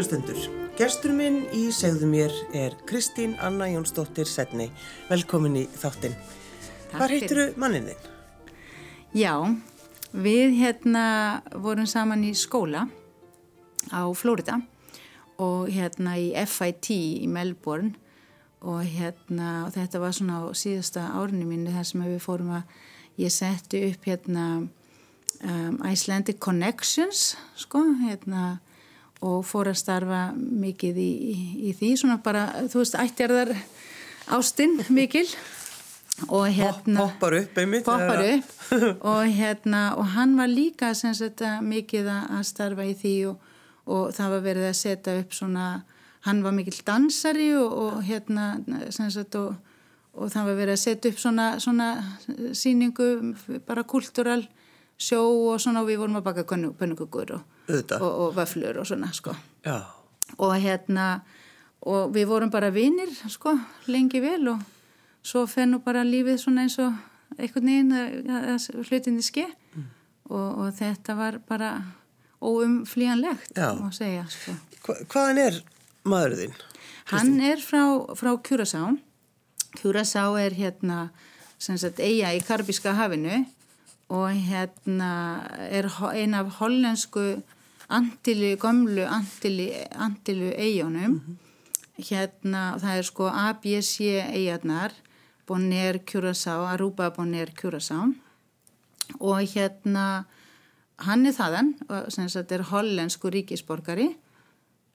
Kærulustundur, gestur minn í segðu mér er Kristín Anna Jónsdóttir Setni. Velkomin í þáttinn. Hvað heitir þú mannin þinn? Já, við hérna vorum saman í skóla á Flórida og hérna í FIT í Melbourne og hérna og þetta var svona á síðasta árinu mínu þar sem við fórum að ég setti upp hérna um, Icelandic Connections sko hérna og fór að starfa mikið í, í, í því svona bara, þú veist, ættjarðar ástinn mikil. Og hérna Hoppar upp einmitt Hoppar upp. Og hérna og hann var líka sagt mikið að starfa í því og, og það var verið að setja upp svona, hann var mikill dansari og, og hérna sagt og, og það var verið að setja upp svona, svona síningu bara kultúral sjó og svona og við vorum að baka pönnugugur og, og, og vöflur og svona sko Já. og hérna og við vorum bara vinnir sko lengi vel og svo fennu bara lífið svona eins og einhvern veginn að hlutinni ske mm. og, og þetta var bara óumflíjanlegt má segja sko. Hva, Hvaðan er maðurinn þinn? Hann er frá, frá Kjúrasá Kjúrasá er hérna sem sagt eiga í Karbíska hafinu og hérna er ein af hollensku andilu, gömlu andilu, andilu eigunum mm -hmm. hérna það er sko ABC eigarnar Bonaire Curaçao, Aruba Bonaire Curaçao. Og hérna hann er þaðan sem þetta er hollensku ríkisborgari.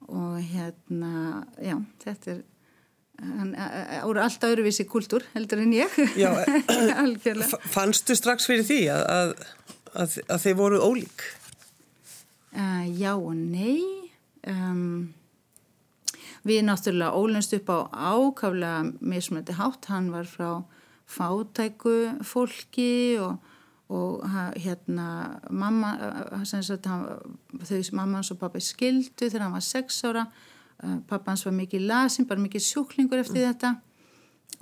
Og hérna já, þetta er hann voru alltaf öruvísi kultúr heldur en ég. Já, fannstu strax fyrir því að, að, að, að þeir voru ólík? Uh, já og nei. Um, við náttúrulega ólunst upp á ákaflega mismöndi hátt, hann var frá fátæku fólki og, og hérna mamma sagt, hann, þau mamma hans og pappi skildu þegar hann var sex ára. Eh, pappans var mikið lasin, bara mikið sjúklingur eftir mm. þetta.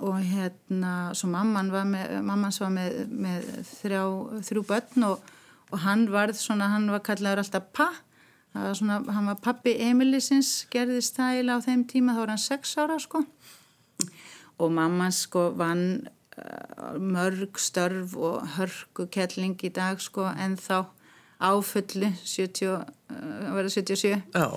Og hérna, svo mamman var með, mammans var með, með þrjá, þrjú börn og, og hann varð svona, hann var kallaður alltaf pa, það var svona, hann var pappi Emilisins, gerði stæla á þeim tíma, þá var hann sex ára sko. Og mammans sko vann uh, mörg störf og hörgu kettling í dag sko en þá áfullu 70, uh, verða 77 Já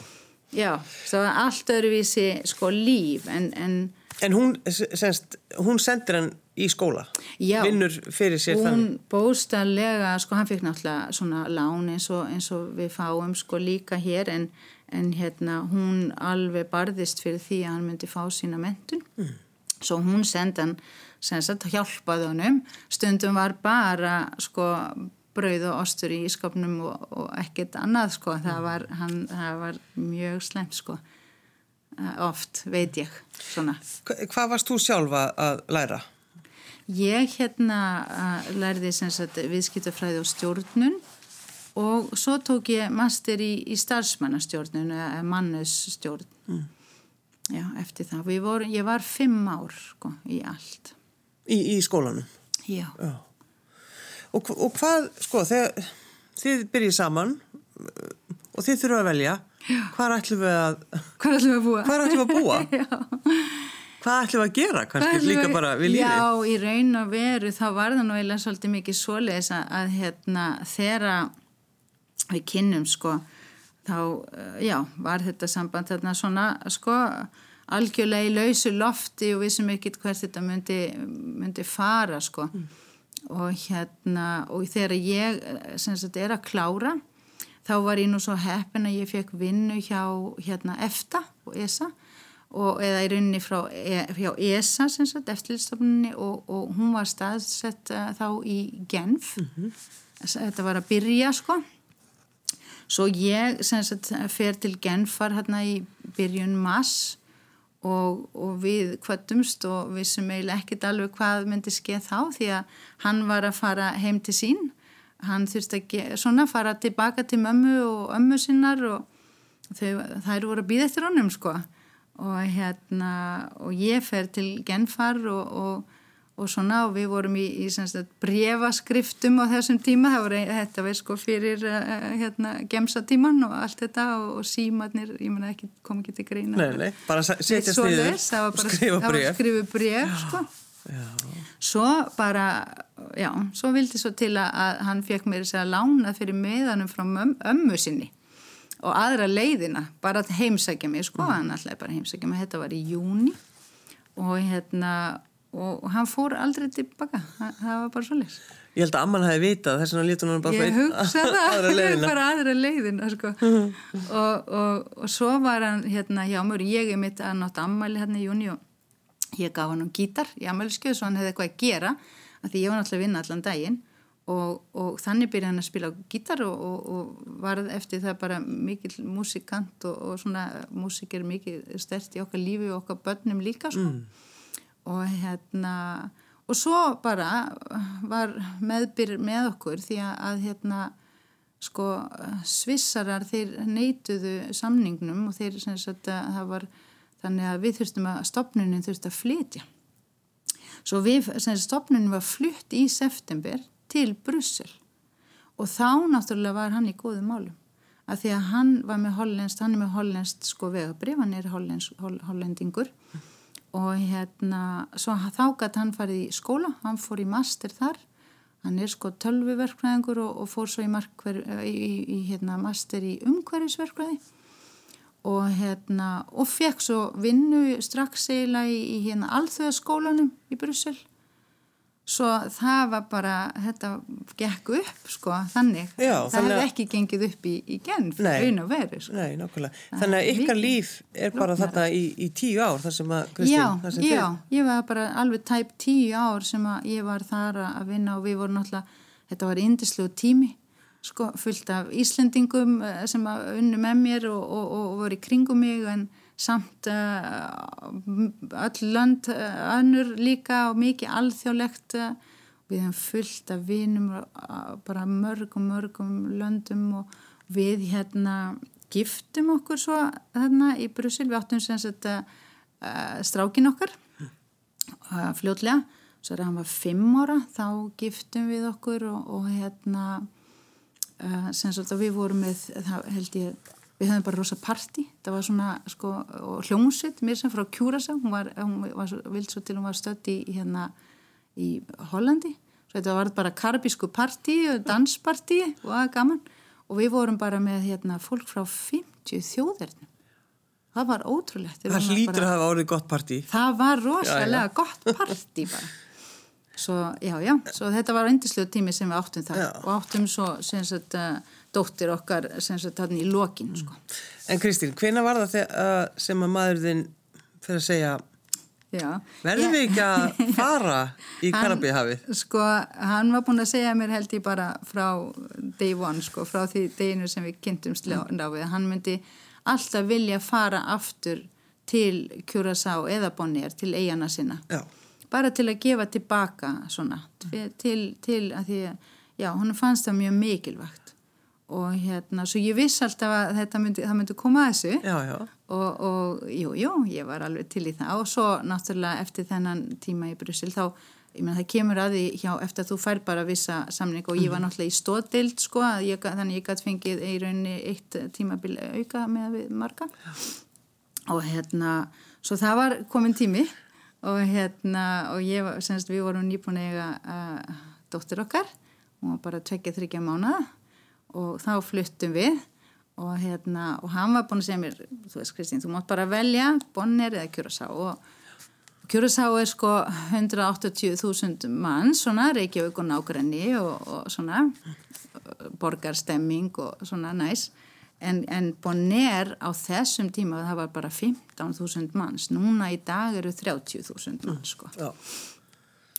Já, það var allt öðruvísi sko líf en... En, en hún, senst, hún sendir hann í skóla? Já. Vinnur fyrir sér þannig? Hún bóstarlega, sko hann fikk náttúrulega svona lán eins og, eins og við fáum sko líka hér en, en hérna hún alveg barðist fyrir því að hann myndi fá sína mentun. Mm. Svo hún sendi hann, sem sagt, hjálpaði honum. Stundum var bara sko brauð og ostur í ískapnum og, og ekkert annað sko. Það var, hann, það var mjög slemt sko. Oft veit ég svona. Hva, Hvað varst þú sjálfa að læra? Ég hérna lærði viðskiptafræði og stjórnun og svo tók ég master í, í starfsmannastjórnun eða mannusstjórn mm. já eftir það. Voru, ég var fimm ár sko í allt. Í, í skólanum? Já, já og, og hvað, sko, þegar þið byrjið saman og þið þurfum að velja hvað ætlum við að hvað ætlum við að búa, ætlum við að búa? hvað ætlum við að gera kannski líka bara við lífi já, í raun og veru þá var það nú eiginlega svolítið mikið svoleiðis að, að hérna, þegar við kynnum sko þá, já, var þetta samband þarna svona, sko algjörlega í lausu lofti og við sem ekkert hvert þetta myndi, myndi fara sko. Mm og hérna og þegar ég sagt, er að klára þá var ég nú svo heppin að ég fekk vinnu hjá hérna EFTA og ESA. Og eða í rauninni frá e, hjá ESA eftirlistofnunni og, og hún var staðsett uh, þá í Genf. Mm -hmm. þetta var að byrja sko. Svo ég sagt, fer til Genfar hérna í byrjun mass og, og við kvöldumst og við sem eiginlega ekkert alveg hvað myndi skeið þá því að hann var að fara heim til sín. Hann þurfti ekki svona fara tilbaka til mömmu og ömmu sinnar og þau, þær voru að býða eftir honum sko. Og hérna og ég fer til genfar og, og, og svona og við vorum í, í sagt, brefaskriftum á þessum tíma. Það var þetta verið sko fyrir uh, hérna, gemsatíman og allt þetta og, og símanir, ég menna ekki kom ekki til greina. Nei, nei, bara setja bref Það var skrifu bref sko. Já. Svo bara, já, svo vildi svo til að hann fekk mér þess að lána fyrir meðanum frá ömmu sinni og aðra leiðina, bara að heimsækja mig, sko, mm. hann alltaf bara heimsækja mig, þetta var í júni og hérna, og, og hann fór aldrei tilbaka, það, það var bara svo leys. Ég held að amman hafi vitað þess að lítur hann bara Ég hugsa það, bara aðra leiðina, sko, og, og, og svo var hann, hérna, hjá mér, ég er mitt að nátt ammali hérna í júni og ég gaf hann um gítar í ammæliskeið svo hann hefði eitthvað að gera, af því ég var náttúrulega að vinna allan daginn og, og þannig byrjaði hann að spila gítar og, og, og varð eftir það bara mikil músikant og svona músik er mikið stert í okkar lífi og okkar börnum líka sko. mm. Og hérna og svo bara var meðbyr með okkur því að hérna sko svissarar þeir neituðu samningnum og þeir sem sagt að það var þannig að við þurftum að stopnunin þurfti að flytja. Svo við, sem sagt stopnunin var flytt í september til Brussel. Og þá náttúrulega var hann í góðu málum. Að því að hann var með hollenskt, hann er með hollenskt sko vegabrif, hann er hollendingur og hérna svo þá gæti hann farið í skóla, hann fór í master þar. Hann er sko tölviverkvæðingur og, og fór svo í, markver, í, í, í hérna, master í umhverfisverkvæði og hérna og fekk svo vinnu strax eiginlega í hérna alþjóðaskólanum í Brussel svo það var bara, þetta gekk upp sko, þannig. Já, það hefði ekki gengið upp í, í genn raun og veru sko. Nei, nákvæmlega, þannig að ykkar líf er bara þetta í, í tíu ár þar sem að Kristín, Já, sem já, ég var bara alveg tæp tíu ár sem að ég var þar að vinna og við vorum náttúrulega, þetta var indislu tími, sko, fullt af Íslendingum eh, sem að unnu með mér og, og, og, og voru í kringum mig en samt uh, öll lönd uh, önnur líka og mikið alþjóðlegt uh, við hefum fullt af vinum bara mörgum mörgum löndum og við hérna giftum okkur svo hérna í Brussel, við áttum sem sagt strákin okkar fljótlega, svo er hann var fimm ára, þá giftum við okkur og, og hérna sem sagt að við vorum með, það held ég við höfum bara rosa parti það var svona sko hljómsveit mér sem frá Kjúrasa hún var, hún var vild svo til hún var stödd í hérna í Hollandi. Svo þetta var bara karabísku parti og dansparti og það er gaman. Og við vorum bara með hérna fólk frá 50 þjóðverðnum það var ótrúlegt. Það hlýtur að hafa árið gott parti það var rosalega já, já. gott parti bara. Svo já já, svo þetta var eindislega tími sem við áttum það já. og áttum svo sem sagt uh, dóttir okkar sem sagt hann í lokin sko. En Kristín, hvena var það þegar, sem að maðurðin fyrir að segja Já, verðum við ekki að fara í Karabíhafið? Sko, hann var búin að segja mér held ég bara frá day one, sko, frá því deginu sem við kynntumst láfið, hann myndi alltaf vilja fara aftur til Curaçao eða Bonnier, til eigana sinna. Já. bara til að gefa tilbaka svona, til, til að því að já, hann fannst það mjög mikilvægt og hérna, svo ég viss alltaf að þetta myndi, myndi koma að þessu já, já. og, og jú, jú, ég var alveg til í það og svo náttúrulega eftir þennan tíma í Brussel þá, ég menn það kemur að því hjá eftir að þú fær bara vissa samning og ég var mhm. náttúrulega í stóðdild sko, ég, þannig ég gæti fengið í rauninni eitt tímabil auka með marga já. og hérna, svo það var komin tími og hérna, og ég, semst við vorum nýbúin eiga uh, dóttir okkar og bara tvekja þryggja mánuða og þá fluttum við og, hérna, og hann var búin að segja mér þú veist Kristín, þú mátt bara velja Bonner eða Kjurasá og Kjurasá er sko 180.000 mann, svona Reykjavík og nákvæmni og, og svona borgarstemming og svona næs en, en Bonner á þessum tíma það var bara 15.000 manns. Núna í dag eru 30.000 manns sko.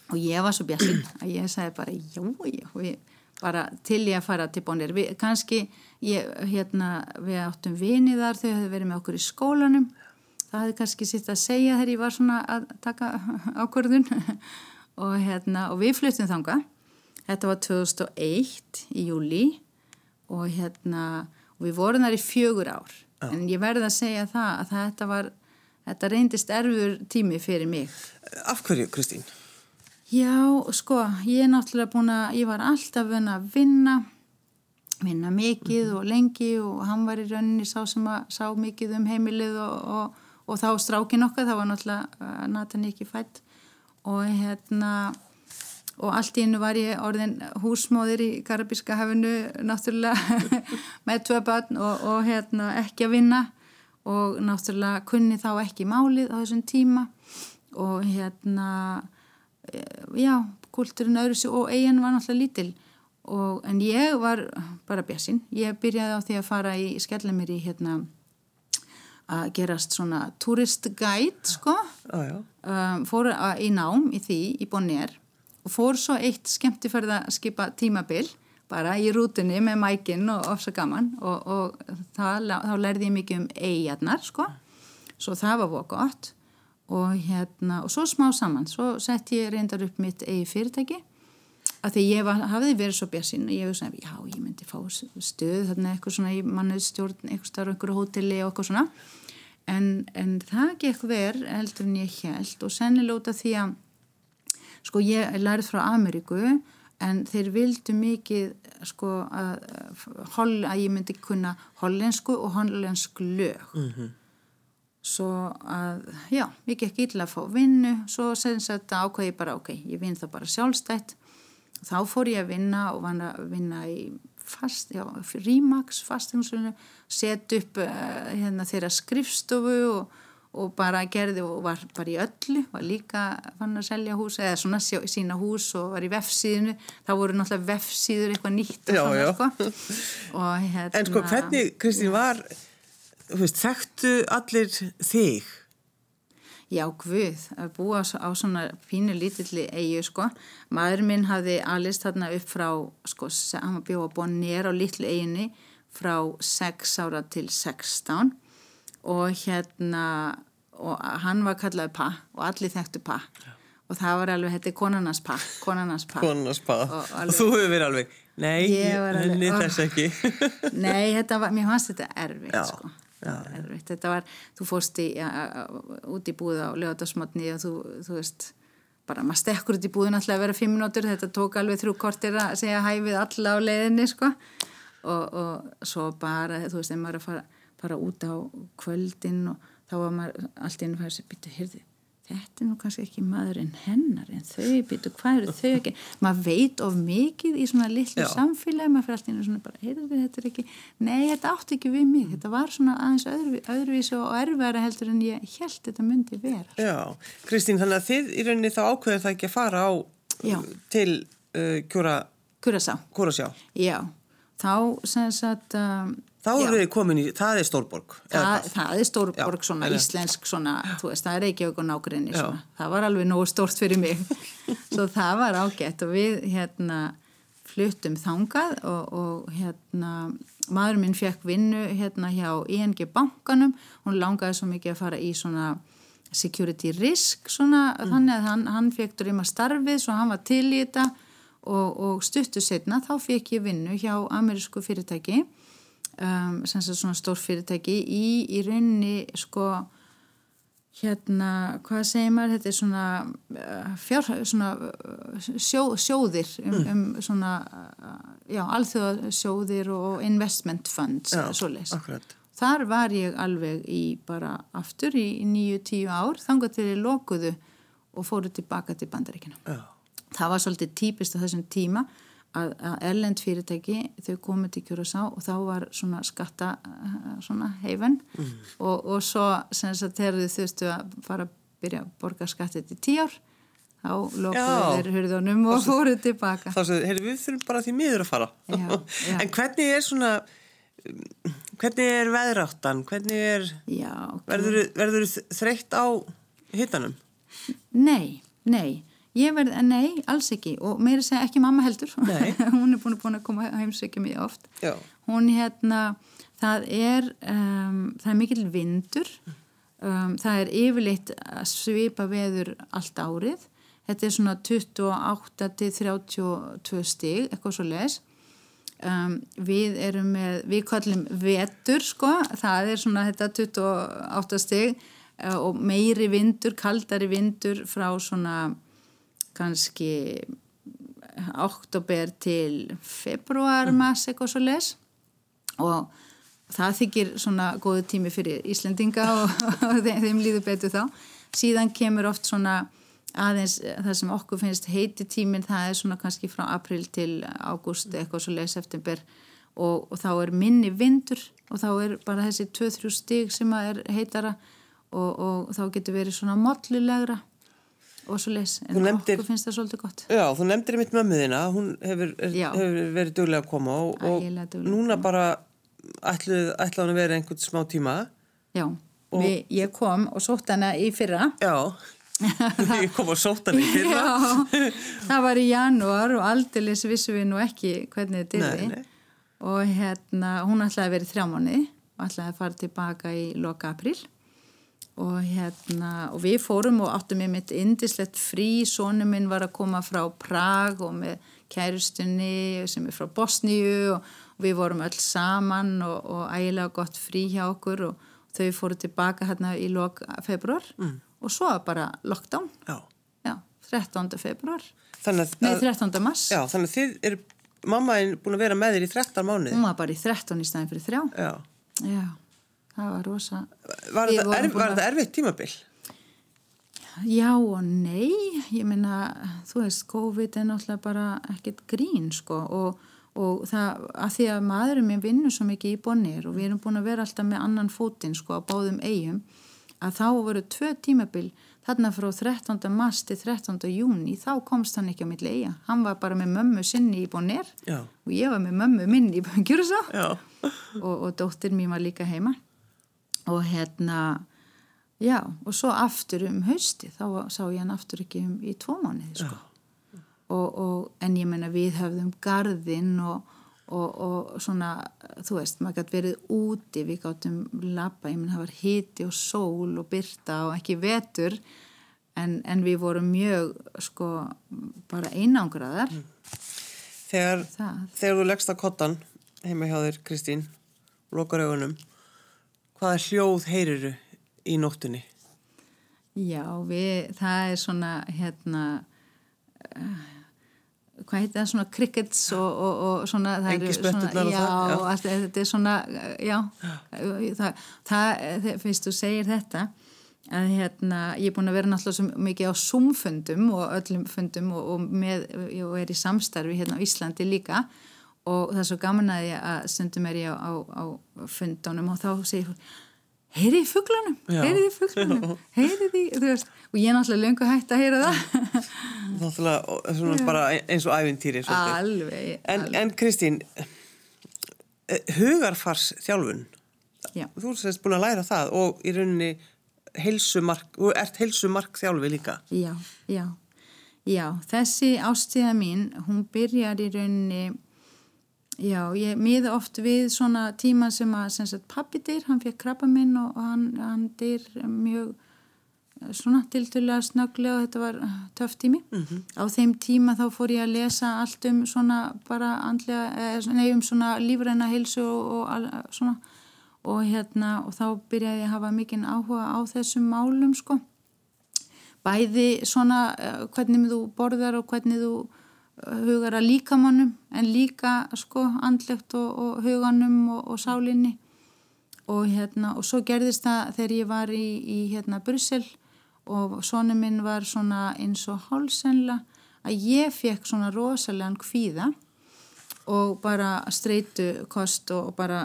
Og ég var svo bjassin að ég sagði bara já, já, við bara til ég að fara til bónir kannski, ég, hérna við áttum viniðar, þau hefði verið með okkur í skólanum. Það hefði kannski sitt að segja þegar ég var svona að taka ákvörðun. Og hérna og við flyttum þanga þetta var 2001 í júli og hérna og við vorum þar í fjögur ár. Já. en ég verði að segja það að þetta var þetta reyndist erfur tími fyrir mig. Af hverju Kristín? Já, sko, ég er náttúrulega búin að, ég var alltaf vun að vinna, vinna mikið og lengi og hann var í rauninni sá sem að sá mikið um heimilið og, og, og þá strákin okkar, það var náttúrulega Nathan ekki fætt og hérna, og allt í hennu var ég orðin húsmóðir í Karabíska hafinu náttúrulega með tvö börn og, og hérna ekki að vinna. Og náttúrulega kunni þá ekki málið á þessum tíma. Og hérna já, kulturinn öðru sig og eigin var náttúrulega lítil. Og, en ég var bara bjassin ég byrjaði á því að fara í skellamir í hérna að gerast svona turistgæt sko. Ah, um, fór að, í nám í því í Bonnier. Og fór svo eitt skemmtifærða skipa tímabil bara í rútunni með mækinn og ofsa gaman. Og, og það, þá lærði ég mikið um eigarnar sko. Svo það var voru gott og hérna og svo smá saman, svo sett ég reyndar upp mitt eigi fyrirtæki að því ég var, hafiði verið svo bjassin og ég hef já ég myndi fá stöð þarna eitthvað svona í mannuðstjórn eitthvað starf, eitthvað hóteli og eitthvað svona. En, en það gekk verð heldur en ég held og sennilóta því að sko ég lærið frá Ameríku en þeir vildu mikið sko að, að ég myndi kunna hollensku og hollensk lög. Mm -hmm svo að, já, ég gekk illa að fá vinnu, svo sem sagt ákvæði ég bara, ok, ég vinn það bara sjálfstætt. Þá fór ég að vinna og vann að vinna í fast, já, Rímax, fastingsunum set upp uh, hérna þeirra skrifstofu og, og bara gerði og var bara í öllu. Var líka fann að selja hús eða svona sína hús og var í vefsíðinu þá voru náttúrulega vefsíður eitthvað nýtt og já, svona já. sko. Og, hérna, En sko hvernig, Kristín, var veist, þekktu allir þig? Já, Guð, að búa á svona pínu lítilli eigu, sko. Maður minn hafði alist þarna upp frá, sko, hann bjóða búin nér á litlu eiginni frá 6 ára til 16 og hérna, og hann var kallaði Pa og allir þekktu Pa. Já. Og það var alveg, þetta er konarnas Pa, konarnas Pa. Konarnas Pa, og, alveg, og þú hefur verið alveg, nei, henni þess ekki. nei, þetta var, mér fannst þetta erfitt, sko. Þetta var, þú fórst í, ja, út í búða á lögadagsmotni og þú, þú veist, bara maður stekkur út í búðin alltaf að vera fimm minútur, þetta tók alveg þrjú kortir að segja hæfið alla á leiðinni, sko, og, og svo bara, þú veist, þegar maður er að fara, fara út á kvöldin og þá var maður alltaf inn og fæði sér, býta, hyrði, þetta er nú kannski ekki maðurinn hennar en þau býtu, hvað eru þau ekki maður veit of mikið í svona litlu Já. samfélagi, maður fyrir alltaf inn og svona bara heyrðu við, þetta ekki, nei, þetta átti ekki við mig þetta var svona aðeins öðru, öðruvísi og erfæra heldur en ég held þetta myndi vera. Já, Kristín þannig að þið í rauninni þá ákveður það ekki að fara á Já. til uh, kjúra Kjúrasá. Já, þá sem sagt um, Þá eru við komin í, það er Stórborg. Það, það er Stórborg, svona ja. íslensk, svona, þú veist, það er okkur nákvæmni, svona. Það var alveg nógu stórt fyrir mig. Svo það var ágætt og við, hérna, fluttum þangað og, og hérna, maður minn fekk vinnu, hérna, hjá ING bankanum. Hún langaði svo mikið að fara í svona security risk, svona, mm. þannig að hann, hann fekk drýma starfið, svo hann var til í þetta og, og stuttu setna, þá fekk ég vinnu hjá amerísku fyrirtæki um, sem sagt svona stór fyrirtæki í, í raunni sko hérna, hvað segir maður þetta er svona, uh, fjár, svona uh, sjó, sjóðir um, mm. um svona uh, já, alþjóða sjóðir og investment funds já, akkurat Þar var ég alveg í bara aftur í nýju, tíu ár, þangar til ég lokuðu og fóru tilbaka til bandaríkina. Já. Það var svolítið típist á þessum tíma að, að erlend fyrirtæki þau komið til Kjurasá og þá var svona skatta eh, svona heifin mm. og, og svo sem þess að þegar þau þurftu að fara að byrja að borga skattið til tíu ár þá lókuðu þeir hurðunum og fóruð tilbaka. þá segðu, heyrðu við þurfum bara því miður að fara. Já, já. en hvernig er svona hvernig er veðráttan? Hvernig er já, verður þau þreytt á hittanum? Nei, nei Ég verði, nei, alls ekki. Og meira segja ekki mamma heldur. Hún er búin, búin að koma heimsökja mjög oft. Já. hún hérna það er, um, það er mikill vindur. Um, það er yfirleitt að svipa veður allt árið. Þetta er svona 28 til 32 stig eitthvað svo les um, við erum með við kallum vetur sko. Það er svona þetta 28 stig uh, og meiri vindur, kaldari vindur frá svona kannski oktober til februar, mars eitthvað svo les og það þykir svona góðu tími fyrir Íslendinga og, og þeim, þeim líður betur þá. Síðan kemur oft svona aðeins það sem okkur finnst heiti tímin það er svona kannski frá april til ágúst eitthvað svo leið september. Og, og þá er minni vindur og þá er bara þessi 2-3 stig sem er heitara og, og þá getur verið svona mollulegra og svo leis, en nefndir, okkur finnst það svolítið gott. Já, þú nefndir mitt mömmuðina hún hefur, hefur verið duglega að koma og, og núna bara ætluð ætlaði að vera einhvern smá tíma. Já, við, ég kom og sótt hana í fyrra. Já, ég kom og sótt hana í fyrra. Já, það var í janúar og aldeilis vissu við nú ekki hvernig þetta er og hérna, hún ætlaði að vera í þrjá mánu og ætlaði að fara tilbaka í loka april og hérna og við fórum og áttum með mitt indislegt frí, sónu minn var að koma frá Prag og með kærustunni sem er frá Bosníu og, og við vorum öll saman og, og ægilega gott frí hjá okkur og, og þau fóru tilbaka hérna í lok februar mm. og svo bara lockdown já. Já, 13. februar Nei, 13. mars Já, þannig að þið er mamma er búin að vera með þér í 13 mánuði Hún var bara í 13 í staðin fyrir þrjá Já, já það var rosa Var þetta erf, erfitt tímabill? Já og nei ég minna, þú veist COVID er náttúrulega bara ekkert grín sko og, og það að því að maðurinn minn vinnur svo mikið í bonir og við erum búin að vera alltaf með annan fótinn sko á báðum eigum að þá voru tvö tímabill þarna frá 13. mars til 13. júni þá komst hann ekki á milli eiga hann var bara með mömmu sinni í bonir Já. og ég var með mömmu minni í Böngjursa og, og dóttir mér var líka heima og hérna já og svo aftur um hausti þá sá ég hann aftur ekki um í tvo mánuði sko. Og, og, en ég menna við höfðum gardinn og, og svona þú veist maður gæti verið úti við gáttum lappa, ég menna það var hiti og sól og byrta og ekki vetur en, en við vorum mjög sko bara einangraðar. Mm. Þegar, þegar þú leggst að kottan heima hjá þér Kristín, lokar augunum hvaða hljóð heyriru í nóttunni? Já, við, það er svona hérna uh, hvað heitir það, svona crickets og, og, og svona Engi spetturnar og það Já, já. Allt, þetta er svona já, það, það finnst þú segir þetta að hérna, ég er búin að vera náttúrulega svo mikið á Zoom-fundum og öllum fundum og, og með, ég er í samstarfi hérna á Íslandi líka og það er svo gaman að ég að stundum er ég á, á, á fundunum og þá segir hún heyrið í fugglanum, heyrið í fugglanum heyrið í, þú veist og ég er náttúrulega löngu hægt að heyra það. Náttúrulega bara eins og ævintýri Alveg, en, alveg. En Kristín eh, hugarfars þjálfun Já. þú sést búin að læra það og í rauninni heilsumark, og ert heilsumark þjálfi líka. Já, já. Já, þessi ástíða mín hún byrjar í rauninni Já, ég miða oft við svona tíma sem að sem sagt, pappi dyr, hann fekk krabba minn og hann, hann dyr mjög svona tildulega snögglega og þetta var töff tími. Mm -hmm. Á þeim tíma þá fór ég að lesa allt um svona bara andlega, nei um svona lífræna heilsu og, og svona og hérna og þá byrjaði ég að hafa mikinn áhuga á þessum málum sko. Bæði svona hvernig þú borðar og hvernig þú hugar að líkamannum en líka sko andlegt og, og huganum og, og sálinni og hérna og svo gerðist það þegar ég var í, í hérna Bryssel og sonu minn var svona eins og hálsenla að ég fekk svona rosalega kvíða og bara streitu kost og bara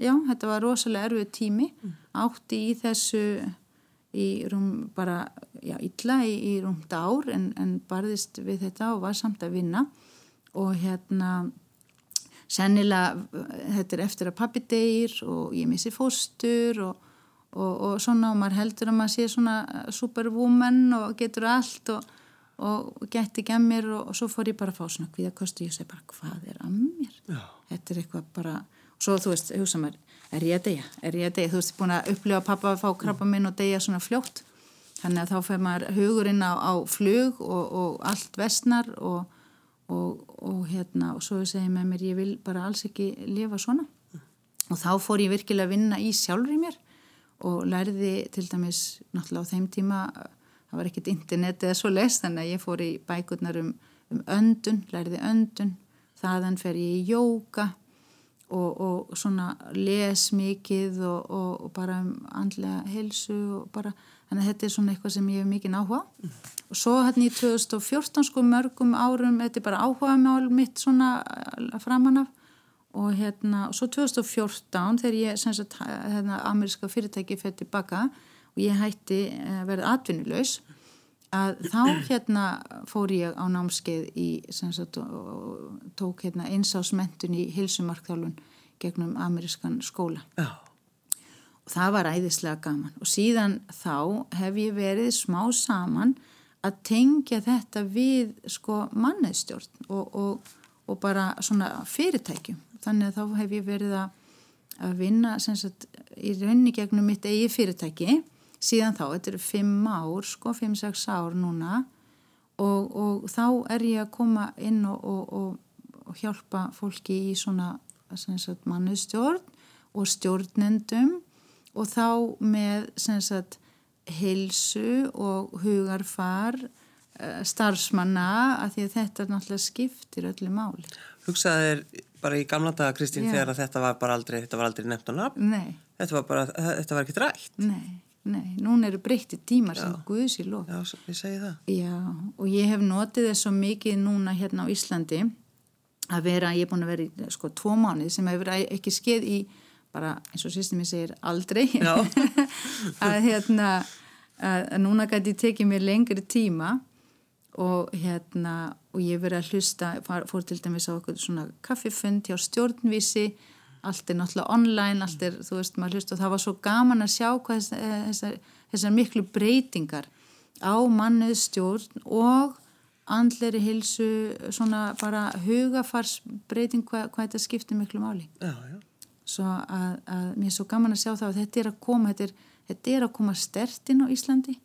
já þetta var rosalega erfið tími mm. átti í þessu í rúm bara, já, illa í, í rúmt ár en, en barðist við þetta og var samt að vinna og hérna sennilega þetta er eftir að pappi deyr og ég missi fóstur og, og, og svona og maður heldur að maður sé svona superwoman og getur allt og, og gett ekki að mér og svo fór ég bara að fá svona kvíðakostu og ég segi bara hvað er að mér já. þetta er eitthvað bara og svo þú veist, hugsa maður er ég að deyja, er ég að deyja, þú veist, búin að upplifa pappa að fá krabba minn og deyja svona fljótt. Þannig að þá fer maður hugurinn á, á flug og, og allt vestnar og, og, og hérna og svo segir með mér, ég vil bara alls ekki lifa svona. Og þá fór ég virkilega að vinna í sjálfur í mér og lærði til dæmis náttúrulega á þeim tíma það var ekkert internet eða svo les þannig að ég fór í bækurnar um, um öndun, læriði öndun. Þaðan fer ég í jóka og, og svona les mikið og, og, og bara um andlega helsu og bara þannig að þetta er svona eitthvað sem ég hef mikið áhuga mm. og svo hérna í 2014 sko mörgum árum, þetta er bara áhuga mál mitt svona framan af og hérna, og svo 2014 þegar ég, sem sagt, hérna ameríska fyrirtæki fyrir tilbaka og ég hætti að verða atvinnulegs að þá hérna fór ég á námskeið í, sagt, tók hérna einsásmentun í hilsumarkþjálfun gegnum amerískan skóla. Já. og það var æðislega gaman. Og síðan þá hef ég verið smá saman að tengja þetta við sko manneðstjórn og, og, og bara svona fyrirtækjum. Þannig að þá hef ég verið að, að vinna sagt, í raunni gegnum mitt eigi fyrirtæki síðan þá, þetta eru fimm ár sko, fimm-sex ár núna og, og þá er ég að koma inn og, og, og hjálpa fólki í svona mannustjórn og stjórnendum og þá með sagt, hilsu og hugarfar eh, starfsmanna að því að þetta náttúrulega skiptir öllu máli. Hugsaðir bara í gamla daga Kristín þegar þetta var bara aldrei, þetta var aldrei nefnt á nafn? Þetta var bara, þetta var ekki rætt? Nei. Nei, núna eru breytti tímar Já. sem Guðs í lof. Já, ég segi það. Já, og ég hef notið þess svo mikið núna hérna á Íslandi að vera, ég er búin að vera í sko tvo mánuð sem hefur ekki skeið í bara eins og sýstum ég segir aldrei að hérna að núna gæti ég tekið mér lengri tíma og hérna og ég verið að hlusta, fór til dæmis á okkur svona kaffifund hjá stjórnvísi allt er náttúrulega online, allt er, þú veist, maður hlust og það var svo gaman að sjá hvað þessar, þessar miklu breytingar á mannuð stjórn og andleri hilsu, svona bara hugafarsbreyting hvað, hvað þetta skiptir miklu máli. Já, já. Svo að, að mér er svo gaman að sjá það að þetta er að koma, þetta er, þetta er að koma stertinn á Íslandi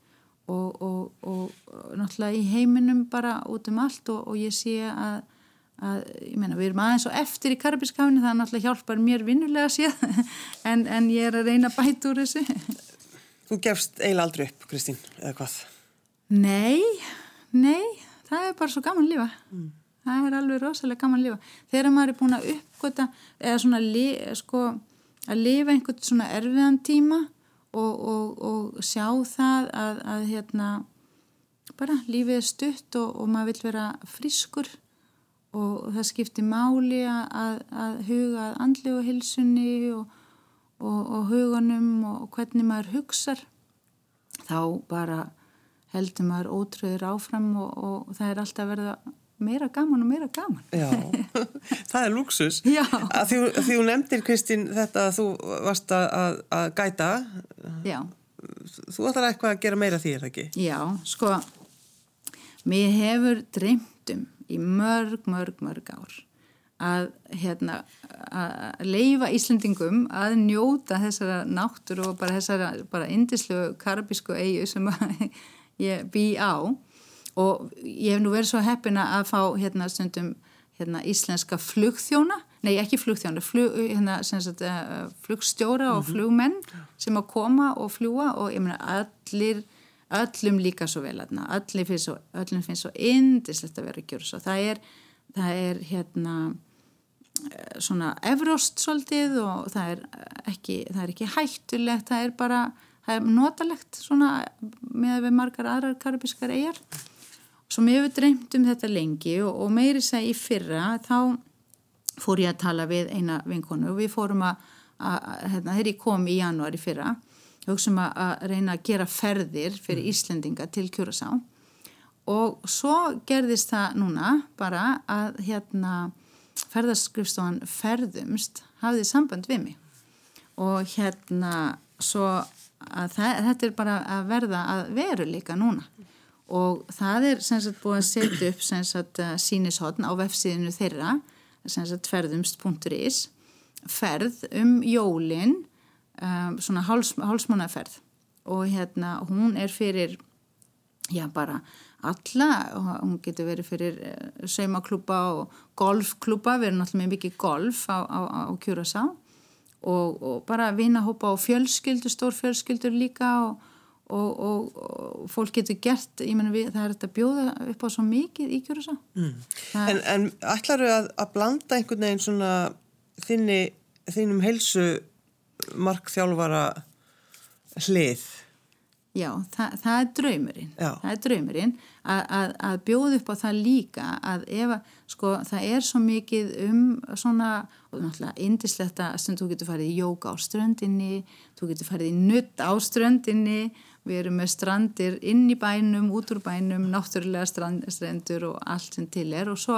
og, og, og, og náttúrulega í heiminum bara út um allt og ég sé að að, ég meina, við erum aðeins og eftir í Karabískafni, það náttúrulega hjálpar mér vinnulega séð, en, en ég er að reyna að bæta úr þessu. Þú gefst eiginlega aldrei upp, Kristín, eða hvað? Nei, nei, það er bara svo gaman lífa. Mm. Það er alveg rosalega gaman lífa. Þegar maður er búin að uppgöta, eða svona, sko, að lifa einhvern svona erfiðan tíma og, og, og sjá það að, að hérna, bara lífið er stutt og, og maður vil vera frískur og það skiptir máli að, að huga að andli og hilsunni og, og, og huganum og hvernig maður hugsar þá bara heldur maður ótröður áfram og, og það er alltaf verið að meira gaman og meira gaman. Já, það er luxus. Því, því þú nefndir, Kristín, þetta að þú varst að, að gæta. Já. Þú ætlar eitthvað að gera meira því, er það ekki? Já, sko, mér hefur dreymtum í mörg, mörg, mörg ár að, hérna, að leifa Íslandingum að njóta þessara náttur og bara þessara bara indislu karabísku eigu sem ég bý á og ég hef nú verið svo heppina að fá hérna stundum hérna, íslenska flugþjóna, nei ekki flugþjóna, flug, hérna, sagt, uh, flugstjóra og -hmm. flugmenn sem að koma og fljúa og ég meina allir öllum líka svo vel öllum finnst svo, svo indislegt að vera gera svo það er, það er hérna eh, svona evrost svolítið og það er ekki, það er ekki hættulegt. Það er bara, það er notalegt svona með við margar aðrar karabískar eigjar mér hefur dreymt um þetta lengi og, og meiri seg í fyrra þá fór ég að tala við eina vinkonu og við fórum að, að hérna, þegar ég kom í janúari fyrra hugsaum að reyna að gera ferðir fyrir mm. Íslendinga til Kjurasá og svo gerðist það núna bara að hérna ferðarskrifstofan ferðumst hafði samband við mig. Og hérna svo að það, þetta er bara að verða að veru líka núna. Og það er sem sagt búið að setja upp sem sagt uh, sínishotn á vefsíðinu þeirra sem sagt ferðumst.is ferð um jólinn um, svona háls, hálsmánaferð og hérna hún er fyrir já bara alla hún getur verið fyrir uh, saumaklúpa og golfklúpa við erum náttúrulega mikið golf á, á, á Kjurasá og, og bara vinahópa og fjölskyldur, stór fjölskyldur líka og, og, og, og fólk getur gert, ég menna við, það er þetta bjóða upp á svo mikið í kjörusá. Mm. En, en ætlaru að, að blanda einhvern veginn svona þinni, þínum helsu markþjálfara hlið? Já, það, það er draumurinn, Já. það er draumurinn að, að, að bjóða upp á það líka að ef að, sko, það er svo mikið um svona, og náttúrulega indisletta sem þú getur farið í jóka á ströndinni, þú getur farið í nutt á ströndinni, við erum með strandir inn í bænum, út úr bænum, náttúrulega strand, strandur og allt sem til er og svo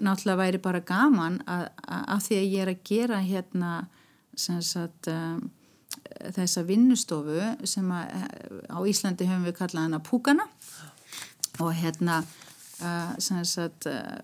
náttúrulega væri bara gaman að, því að ég er að gera hérna sagt um, þessa vinnustofu sem að, á Íslandi höfum við kallað hana Púkana. Og hérna uh, sagt uh,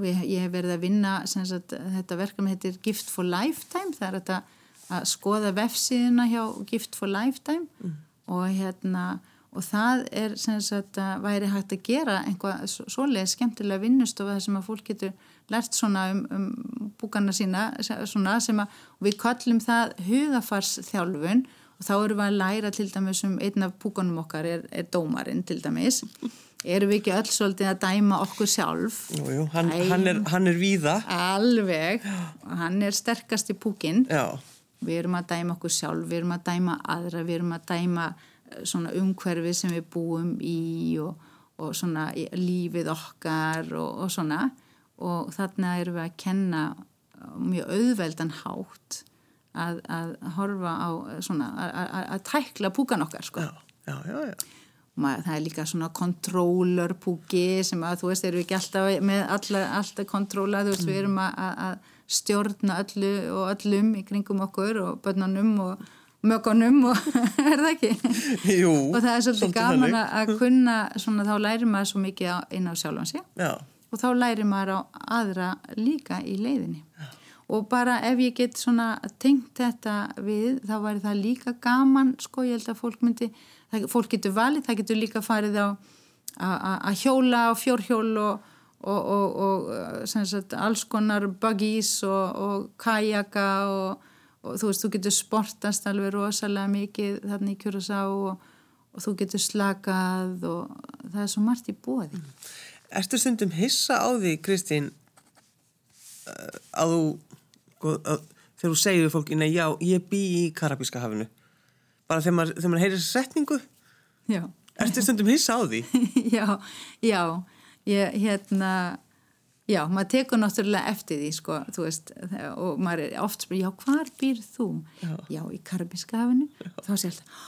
við, ég hef verið að vinna sagt þetta verkefni heitir Gift for Lifetime. Það er þetta að skoða vefsíðina hjá Gift for Lifetime. Mm. og hérna og það er sem sagt að væri hægt að gera einhvað svolega skemmtilega vinnustofa þar sem að fólk getur lært svona um, um búkana sína svona sem að við kallum það hugafarsþjálfun og þá erum við að læra til dæmis um einn af búkanum okkar er, er dómarinn til dæmis. Erum við ekki öll svolítið að dæma okkur sjálf? Jú, jú, hann, hann, er, hann er víða. Alveg, hann er sterkast í búkin Já. við erum að dæma okkur sjálf við erum að dæma aðra, við erum að dæma svona umhverfi sem við búum í og, og svona lífið okkar og, og svona og þarna erum við að kenna mjög auðveldan hátt að, að horfa á svona, að tækla púkan okkar sko. Já, já, já, já. Maður, það er líka svona kontrólar púki sem að þú veist, erum við ekki alltaf með alla, alltaf kontróla, þú veist, mm. við erum að, að stjórna öllu og öllum í kringum okkur og börnunum og mögunum og er það ekki? Jú, og það er svolítið gaman að kunna, svona þá lærir maður svo mikið inn á sjálfansi. Já og þá læri maður á aðra líka í leiðinni ja. og bara ef ég get svona tengt þetta við þá væri það líka gaman sko ég held að fólk myndi það, fólk getur valið, það getur líka farið á að hjóla á fjórhjól og, og, og, og sagt, alls konar buggies og kajaka og þú veist þú getur sportast alveg rosalega mikið þarna í kjörasa og þú getur slakað og það er svo margt í bóði mm. Erstu stundum hissa á því, Kristín, eh, að þú, sko, að, þegar þú segir fólki, nei já, ég bý í Karabíska hafinu, bara þegar maður, þegar maður heyrir setningu? Já. Erstu stundum hissa á því? já, já, ég, hérna, já, maður tekur náttúrulega eftir því, sko, þú veist, og maður er oft spyrir, já, hvar býr þú? Já, já í já. þá sé alltaf,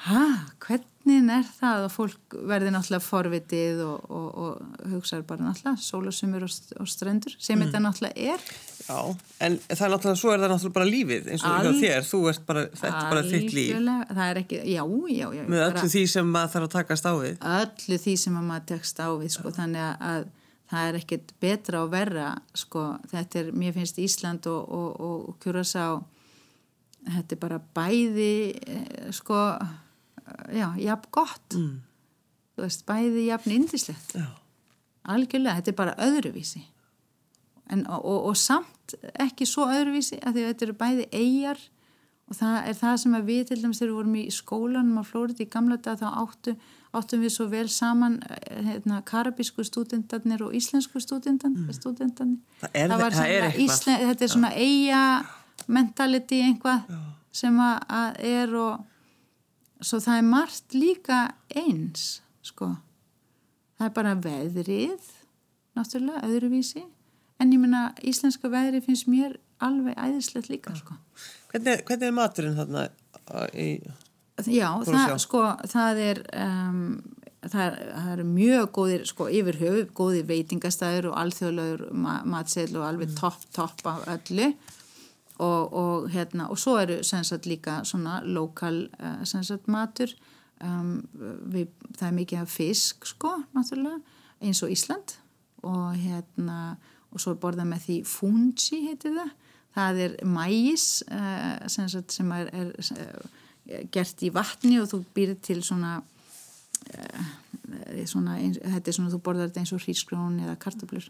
hæ, hvernig er það? Og fólk verði náttúrulega forvitið og, og, og hugsaður bara náttúrulega sólasumur og, og strendur sem mm. þetta náttúrulega er. Já, en það er náttúrulega, svo er það náttúrulega bara lífið eins og All, þér, þú ert bara, þetta er bara þitt líf. Það er ekki, já, já, já Með öllu bara, því sem maður þarf að takast á við. Öllu því sem maður takast á við, sko, þannig að það er ekkit betra og verra, sko, þetta er, mér finnst Ísland og Kjurasá þetta er bara bæði, eh, sko já, jafn gott. Mm. þú veist, bæði jafn indislegt algjörlega, þetta er bara öðruvísi. En, og, og, og samt ekki svo öðruvísi að því að þetta eru bæði eigjar og það er það sem við til dæmis þegar við vorum í skólanum á Flórið í gamla dag þá áttu, áttum við svo vel saman hérna, karabísku stúdendarnir og íslensku stúdendarnir mm. það, er, það, það er eitthvað. Íslen, þetta er svona eigja mentality einhvað Já. sem að er og svo það er margt líka eins sko. Það er bara veðrið náttúrulega, öðruvísi. En ég menna íslenska veðrið finnst mér alveg æðislegt líka sko. Hvernig, hvernig er maturinn þarna í Já, það, sko, það er um, það það er mjög góðir sko yfir höfu, góðir veitingastæður og alþjóðlegur matseil og alveg topp, topp af öllu. Og, og, hérna, og svo eru sagt, líka svona lokal uh, sagt, matur. Um, við, það er mikið af fisk sko, náttúrulega, eins og Ísland. Og hérna og svo borðað með því fungi heitir það. Það er mægis uh, sem, sagt, sem er, er gert í vatni og þú býr til svona Svona, ein, þetta er svona þú borðar þetta eins og hrísgrón eða kartablur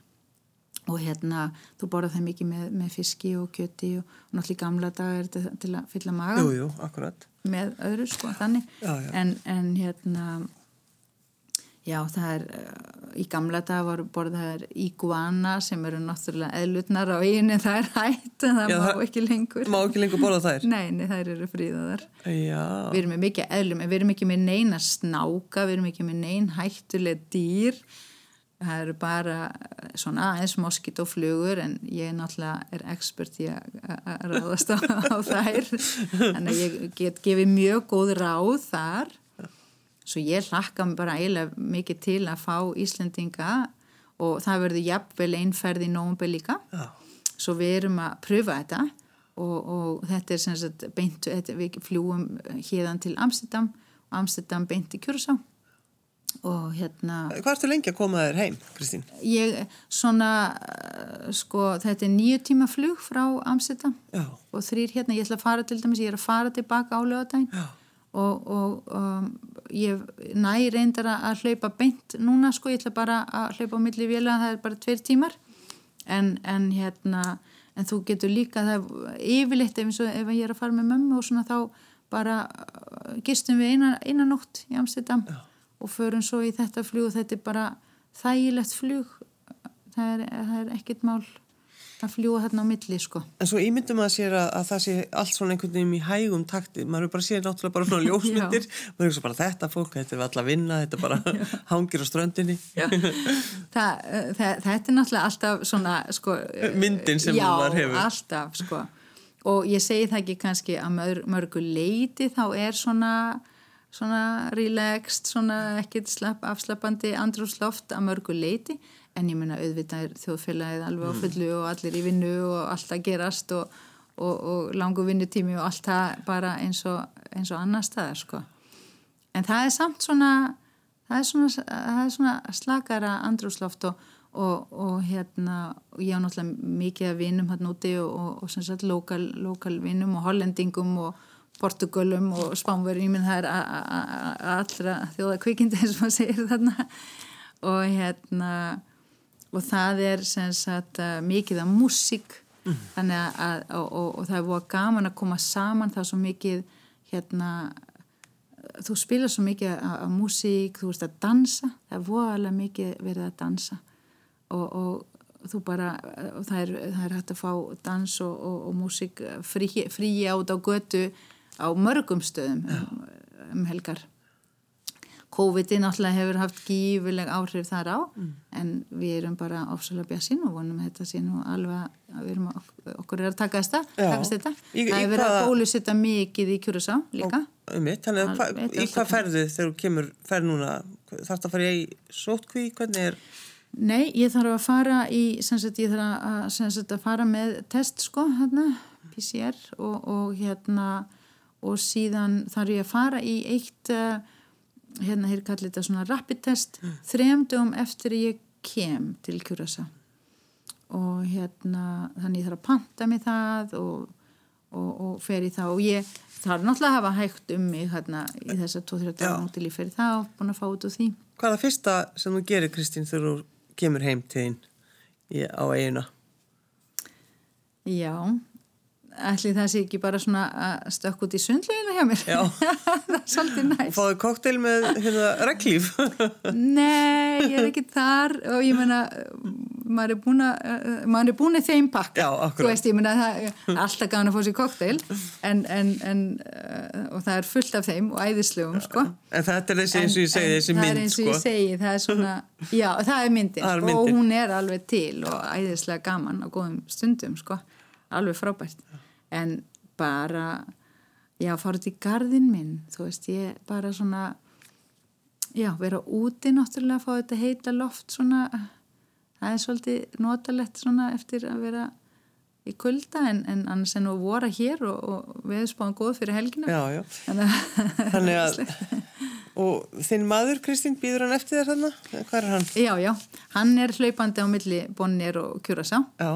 og hérna, þú borðað það mikið með, með fiski og kjöti og, og náttúrulega gamla dag er þetta til að fylla maga Jú, jú, með öðru sko þannig. Já, já. En, en hérna já það er uh, í gamla dag voru borðaðar iguana sem eru náttúrulega eðlutnar á einu það er hætt en það Já, má það- ekki lengur. Má ekki lengur borða þær? nei, nei, þær eru fríðaðar Já. við erum með mikið eðlum en við erum ekki með neina snáka við erum ekki með nein hættuleg dýr. Það eru bara eh, svona aðeins moskítoflugur en ég náttúrulega er expert í að ráðast á, á þær. Þannig að ég get gefið mjög góð ráð þar svo ég hlakka mig bara eiginlega mikið til að fá Íslendinga og það verður jafnvel einferð í nógumbi líka Já. svo við erum að pröfa þetta og, og þetta er sem sagt beint, þetta, við fljúum hérðan til Amsterdam og Amsterdam beint í Kjurasá og hérna Hvað ertu lengi að koma þér heim, Kristín? ég svona sko þetta er nýju tíma flug frá Amsterdam Já. og þrýr hérna, ég ætla að fara til dæmis ég er að fara tilbaka á lögadaginn og, og um, ég næ reyndar að hlaupa beint núna sko, ég ætla bara að hlaupa á milli vila, það er bara tveir tímar. En, en hérna en þú getur líka það er yfirleitt ef, og ef ég er að fara með mömmu og svona þá bara uh, gistum við eina, eina nótt í Amsterdam Já. og förum svo í þetta flug og þetta er bara þægilegt flug. Það er, það er ekkit mál að fljúa hérna á milli sko En svo ímyndum að sér að, að það sé allt svona einhvern veginn í hægum takti. Maður er bara séð náttúrulega bara svona ljósmyndir. Maður er bara þetta fólk, þetta er alltaf vinna, þetta bara hangir á ströndinni. það, það, þetta er náttúrulega alltaf svona sko, Myndin sem maður hefur. Já, alltaf sko og ég segi það ekki kannski að mör, mörgu leiti þá er svona svona relaxed, svona slapp, afslappandi andrúsloft að mörgu leiti en ég meina auðvitað er þjóðfélagið alveg á fullu og allir í vinnu og allt að gerast og, og, og langu vinnutími og allt það bara eins og, eins og annar staðar sko. En það er samt svona það er svona, það er svona slakara andrúsloft og, og, og hérna, og ég á náttúrulega mikið að vinum hérna úti og, sem sagt lokal, lokal vinum og hollendingum og portugalum og spánverðin minn það er allra þjóða kvikindi eins og maður segir þarna. Og hérna og það er sagt uh, mikið af músík. Þannig að, að og, og, og það er búið gaman að koma saman það er svo mikið hérna þú spilar svo mikið af, af músík, þú veist að dansa það er voðalega mikið verið að dansa. Og, og þú bara það er, það er hægt að fá dans og, og, og músík frí, frí át á götu á mörgum stöðum um, um helgar COVID-19 náttúrulega hefur haft gífileg áhrif þar á en við erum bara ofsalega bjassin og vonum þetta sé nú alveg að við erum okkur er að taka þetta það er verið að bólusetta mikið í kjúrasá líka þannig að hva, í hvað er- ferðu þegar þú kemur ferð núna? Þarfst að fara í sótkví? Hvernig er? Nei, ég þarf að fara í, sagt, ég þarf að, að fara með test, sko, hérna, PCR og, og hérna, og síðan þarf ég að fara í eitt, uh, hérna, hér kallir þetta svona rapid test, þrem dögum eftir ég kem til Kjurasa. Og hérna, þannig þarf að panta mig það og, og, og fer í það og ég þarf náttúrulega að hafa hægt um mig hérna í þessa 2-3 Já. dagar til ég fer í það og búin að fá út úr því. Hvað er það fyrsta sem þú gerir, Kristín, þegar þú kemur heim til þín á eiguna? Já, ætli það sé ekki bara svona að stökk út í sundleginu hjá mér. Já. það er svolítið Og næst. fáðu kokteil með hérna, reglíf? Nei, ég er ekki þar og ég meina, maður er búin að, maður er búin að þeim pakka. Já, akkurat. Þú veist, ég meina, það er alltaf gana að fá sér kokteil en, en, en, uh, og það er fullt af þeim og æðislegum, sko. En þetta er þessi, eins og ég segi, þessi mynd, Það er eins og sko. ég segi, það er svona, já, það er myndin, Það er sko, og myndin. hún er alveg til og æðislega gaman á góðum stundum, sko, alveg frábært. En bara, já, fara út í garðin minn, þú veist, ég bara svona, já, vera úti náttúrulega, fá þetta heita loft svona, það er svolítið notalegt svona eftir að vera í kulda en, en annars en að vora hér og, og veðspáðan góð fyrir helgina. Já, já. Þannig að, og þinn maður, Kristín, býður hann eftir þér þarna? Hvað er hann? Já, já, hann er hlaupandi á milli Bonnier og Kjurasá, Já,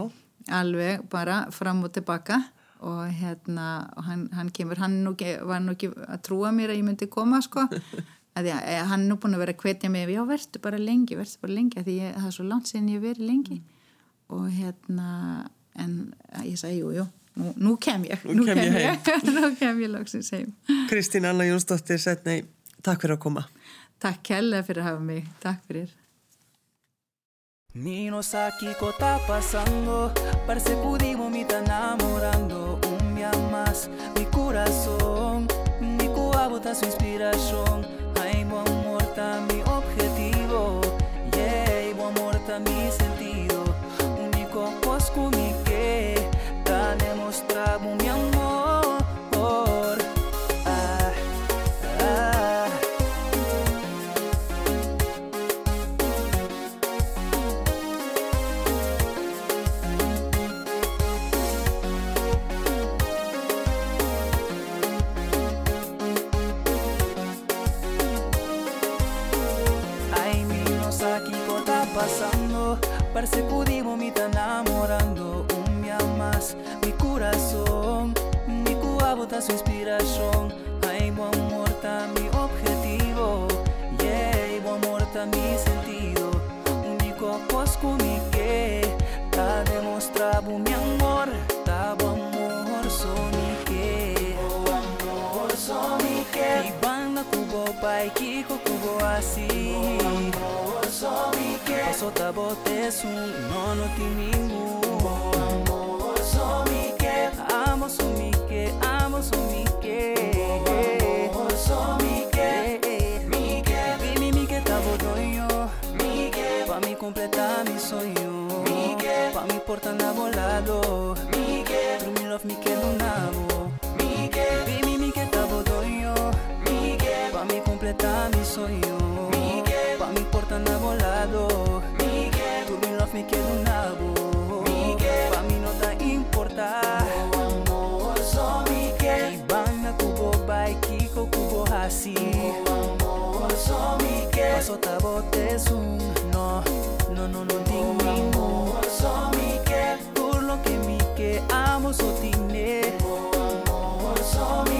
alveg bara fram og tilbaka og hérna, og hann, hann kemur, hann nú, var nú ekki að trúa mér að ég myndi koma, sko, að því að hann er nú búin að vera að hvetja mig, já, verður bara lengi, verður bara lengi, því ég, það er svo langt síðan ég verið lengi. Og hérna en ég sagði jú, jú nú, nú kem ég Nú kem ég heim. nú kem ég loksins heim. Kristín Anna Jónsdóttir Setnei, takk fyrir að koma. Takk kærlega fyrir að hafa mig, takk fyrir Qué está pasando, parece que Udimo me está enamorando. Un día más, mi corazón, mi cuabo está su inspiración. Ay, buen amor está mi objetivo, yeah, buen amor está mi sentido. Único pues mi que está demostrado pasando Per se pudimos mi tá Un me amas, mi corazón Mi cuba bota su inspiración. Ay, mi amor, tá mi objetivo Yeah, mi amor, tá mi sentido. Un dico mi que Tá demostrado mi amor Tá bom amor, mi que Oh, amor, só mi que na kubo paiki kubo asi su no no timingu Amo su amo su Vini mike tabodoyo Pa mi completa mi sueño. Pa mi porta na volado. True me love mike lunamo soy yo. Miguel. Pa' mi importa anda volado. Miguel. Tu mi love me queda un nabo. Miguel. Pa' mí no importa. No amor, so Miguel. Ibana kubo bai kiko kubo hasi. Amor, so Miguel. Paso tabote zoom. No, no, no, no, ding, ding. Amor, so Miguel. Tú lo que mi que amo so tine. Amor, so Miguel.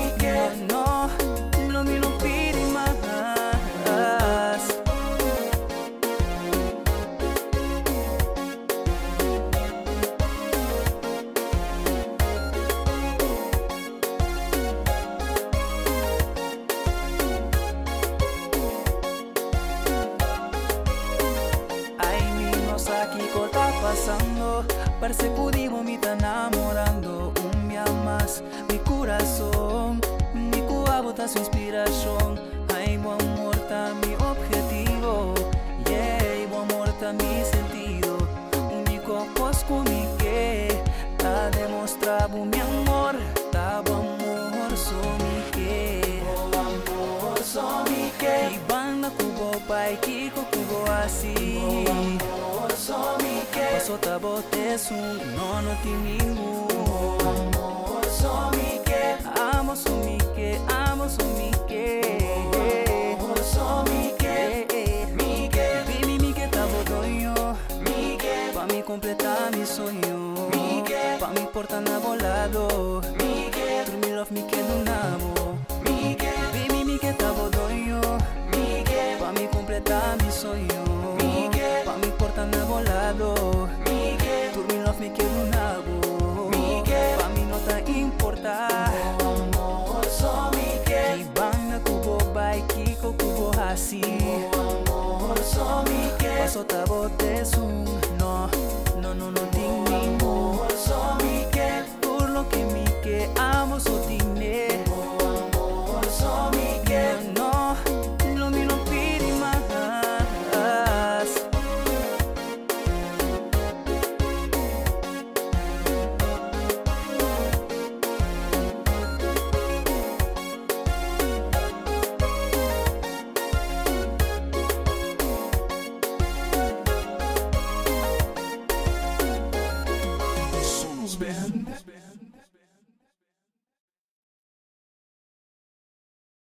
Udimo me está enamorando. Un día más, mi corazón, mi cuabo está su inspiración. Ay, buen amor mi objetivo. Yeah, buen amor mi sentido. Único pues mi que está demostrado mi amor. Está buen amor, son mi que. amor, son mi que. Y banda cubo, pai, kiko, cubo así. amor, son mi que. Paso tabote es un no, no ti ningún. amor, son mi que. Amo, son mi que. Amo, son mi que. amor, son mi que. Mi que. Baby, mi que tabo doy yo. Mi que. Pa' mi completar mi sueño. Mi que. Pa' mi porta na volado.